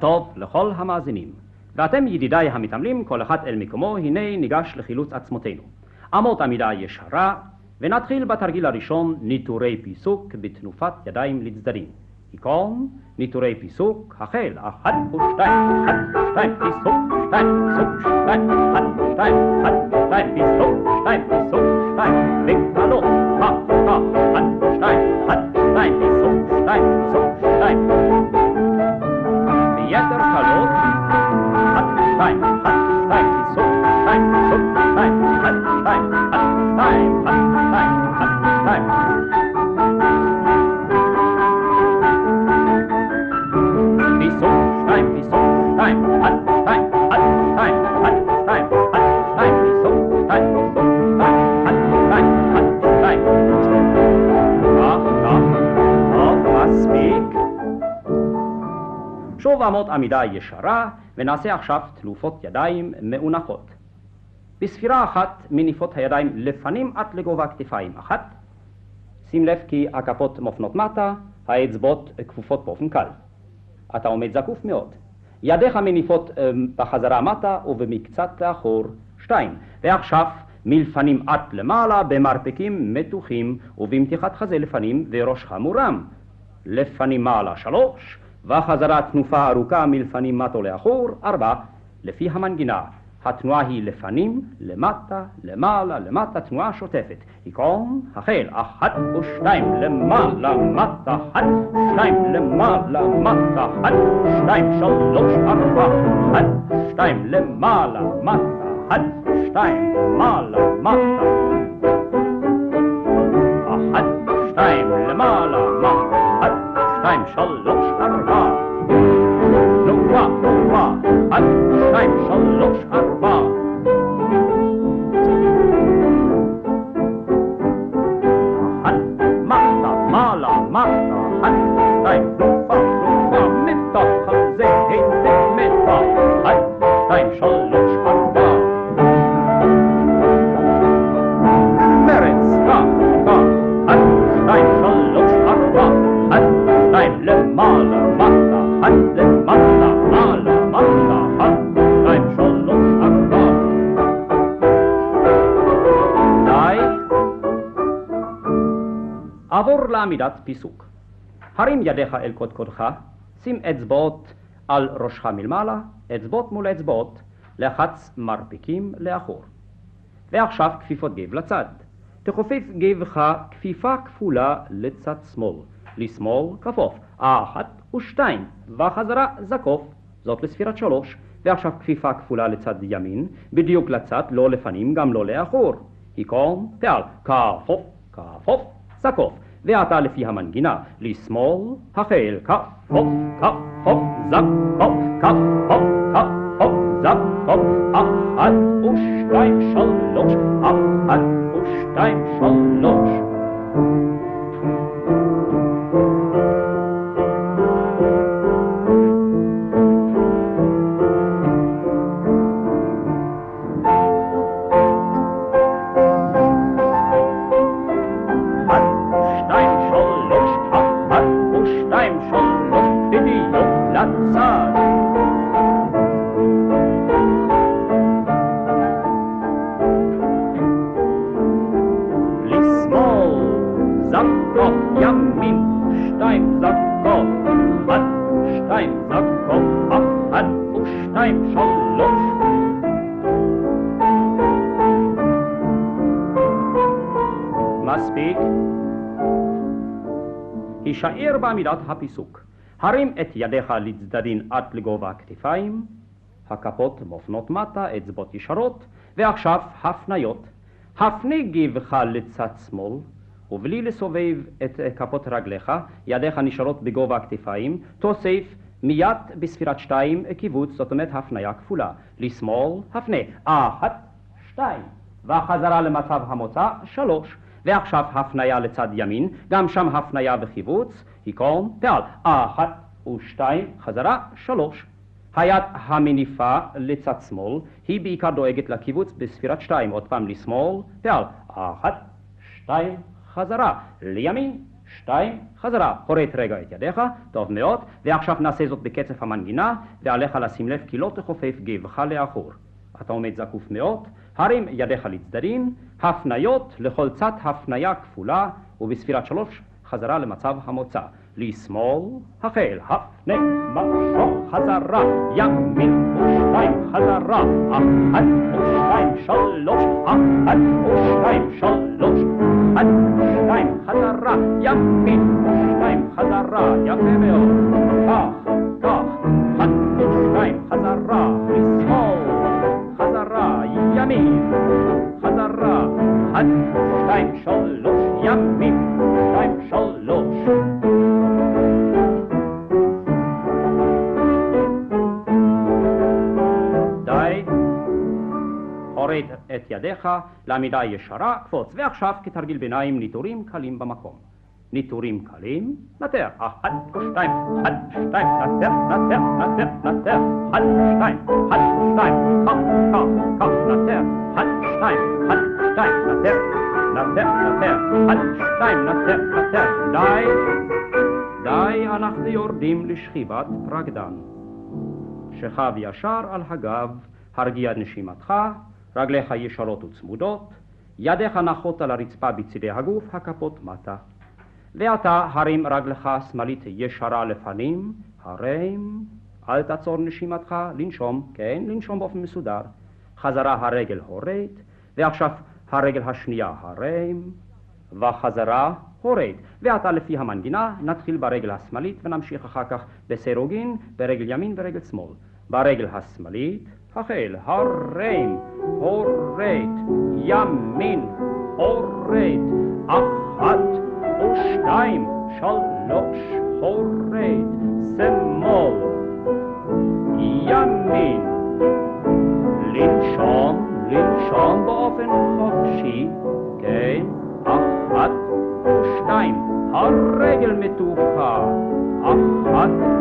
טוב לכל המאזינים. ואתם ידידיי המתעמלים, כל אחד אל מקומו, הנה ניגש לחילוץ עצמותינו. אמות עמידה ישרה, ונתחיל בתרגיל הראשון, ניטורי פיסוק בתנופת ידיים לצדדים. היכון, ניטורי פיסוק, החל, אחת ושתיים, אחת ושתיים, פיסוק, שתיים, פיסוק, שתיים, אחת ושתיים, אחת ושתיים, פיסוק, שתיים, פיסוק, שתיים, וקלות, אמות עמידה ישרה, ונעשה עכשיו תלופות ידיים מאונחות. בספירה אחת מניפות הידיים לפנים עד לגובה כתפיים אחת. שים לב כי הכפות מופנות מטה, האצבעות כפופות באופן קל. אתה עומד זקוף מאוד. ידיך מניפות אה, בחזרה מטה ובמקצת לאחור. שתיים. ועכשיו מלפנים עד למעלה במרפקים מתוחים ובמתיחת חזה לפנים וראשך מורם. לפנים מעלה שלוש, וחזרה תנופה ארוכה מלפנים מטו לאחור, ארבע, לפי המנגינה. התנועה היא לפנים, למטה, למעלה, למטה, תנועה שוטפת. היכון, החל, אחת ושתיים, למעלה, מטה, אחת, שתיים, למעלה, מטה, אחת, שתיים, שלוש, ארבע, אחת, שתיים, למעלה, מטה, אחת, שתיים, למעלה, מטה. שתיים, למעלה, מטה, אחת, שתיים, שלוש, ארבע. עבור לעמידת פיסוק. הרים ידיך אל קודקודך, שים אצבעות על ראשך מלמעלה, אצבעות מול אצבעות, לחץ מרפיקים לאחור. ועכשיו כפיפות גב לצד. תכופף גבך כפיפה כפולה לצד שמאל. לשמאל כפוף, אחת ושתיים, וחזרה זקוף, זאת לספירת שלוש. ועכשיו כפיפה כפולה לצד ימין, בדיוק לצד, לא לפנים, גם לא לאחור. היכון, פעל, כפוף, כפוף, זקוף. ועתה לפי המנגינה, לשמאל, החל, כפוף, כפוף, זקוף, כפוף, כפוף, זקוף, אחת ושתיים, שלוש, אחת ושתיים, שלוש. הישאר בעמידת הפיסוק. הרים את ידיך לצדדים עד לגובה הכתפיים, הכפות מופנות מטה, אצבעות ישרות, ועכשיו הפניות. הפני גבך לצד שמאל, ובלי לסובב את כפות רגליך, ידיך נשארות בגובה הכתפיים, תוסיף מיד בספירת שתיים קיבוץ, זאת אומרת הפניה כפולה. לשמאל, הפנה. אחת, שתיים. וחזרה למצב המוצא, שלוש. ועכשיו הפניה לצד ימין, גם שם הפניה וקיבוץ, היכון, פעל. אחת ושתיים, חזרה, שלוש. היד המניפה לצד שמאל, היא בעיקר דואגת לקיבוץ בספירת שתיים. עוד פעם לשמאל, פעל. אחת, שתיים, חזרה. לימין, שתיים, חזרה. הורט רגע את ידיך, טוב מאוד, ועכשיו נעשה זאת בקצב המנגינה, ועליך לשים לב כי לא תכופף גבך לאחור. אתה עומד זקוף מאוד, הרים ידיך לצדדים, הפניות לכל צד הפניה כפולה, ובספירת שלוש חזרה למצב המוצא. לשמאל, החל, הפנה, משוך, חזרה, ימין ושתיים, חזרה, אחת ושתיים, שלוש, אחת ושתיים, שלוש, אחת ושתיים, חזרה, ימין ושתיים, חזרה, יפה מאוד, כך, כך, אחת ימין, חזרה, אחת, שתיים, שלוש, ימין, שתיים, שלוש. הוריד את ידיך לעמידה ישרה, קפוץ. ועכשיו כתרגיל ביניים ניטורים קלים במקום. ניטורים קלים, נטר, אחת ושתיים, אחת ושתיים, נטר, נטר, נטר, נטר, אחת ושתיים, אחת ושתיים, כך, כך, כך, נטר, אחת ושתיים, אחת ושתיים, נטר, נטר, נטר, אחת ושתיים, נטר, נטר, די, די, אנחנו יורדים לשכיבת רקדן. שכב ישר על הגב, הרגיע נשימתך, רגליך ישרות וצמודות, ידיך נחות על הרצפה בצדי הגוף, הכפות מטה. ועתה הרים רגלך השמאלית ישרה לפנים, הרים, אל תעצור נשימתך, לנשום, כן, לנשום באופן מסודר. חזרה הרגל הורד, ועכשיו הרגל השנייה הרים, וחזרה הורד. ועתה לפי המנגינה נתחיל ברגל השמאלית ונמשיך אחר כך בסירוגין, ברגל ימין ורגל שמאל. ברגל השמאלית, החל, הרים, הורד, ימין, הורד, אחת ושתיים, שלוש, הורד, שמאל, ימין, לנשום, לנשום באופן חופשי, כן, אחת ושתיים, הרגל מתוחה, אחת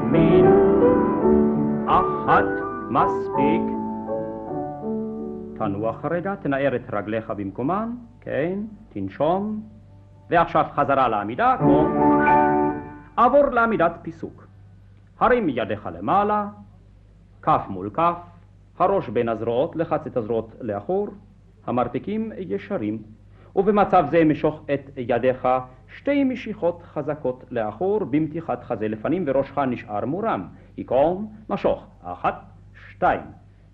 ימין, אחת מספיק. תנוח רגע, תנער את רגליך במקומן, כן, תנשום, ועכשיו חזרה לעמידה, כמו... עבור לעמידת פיסוק. הרים ידיך למעלה, כף מול כף, הראש בין הזרועות, לחץ את הזרועות לאחור, המרפקים ישרים, ובמצב זה משוך את ידיך שתי משיכות חזקות לאחור במתיחת חזה לפנים וראשך נשאר מורם. היכון, משוך, אחת, שתיים.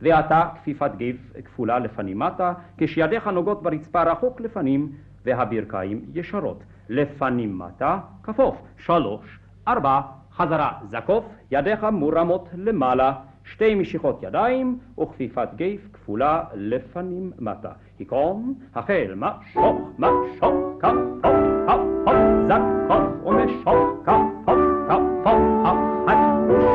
ועתה כפיפת גב כפולה לפנים מטה, כשידיך נוגעות ברצפה רחוק לפנים והברכיים ישרות. לפנים מטה, כפוף, שלוש, ארבע, חזרה זקוף, ידיך מורמות למעלה, שתי משיכות ידיים וכפיפת גב כפולה לפנים מטה. היכון, החל, משוך, משוך, כפוף, כפוף, זקוף ומשוך, כפוף, כפוף, אחת,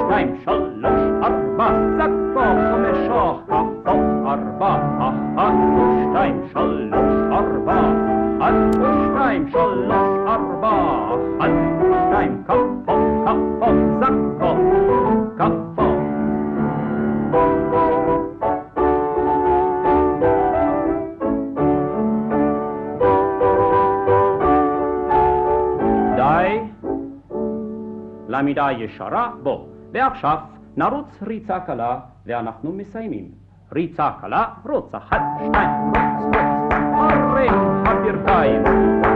שתיים, שלוש, ארבע, זקוף ומשוך, כפוף, ארבע, אחת, שתיים, שלוש, ארבע, אחת, שתיים, שלוש, ארבע, אחת, שתיים, כפוף, כפוף, זקוף, כפוף. לעמידה ישרה, בוא. ועכשיו נרוץ ריצה קלה ואנחנו מסיימים. ריצה קלה, רוץ אחת, שתיים, רוץ, רוץ, הרי הברכיים.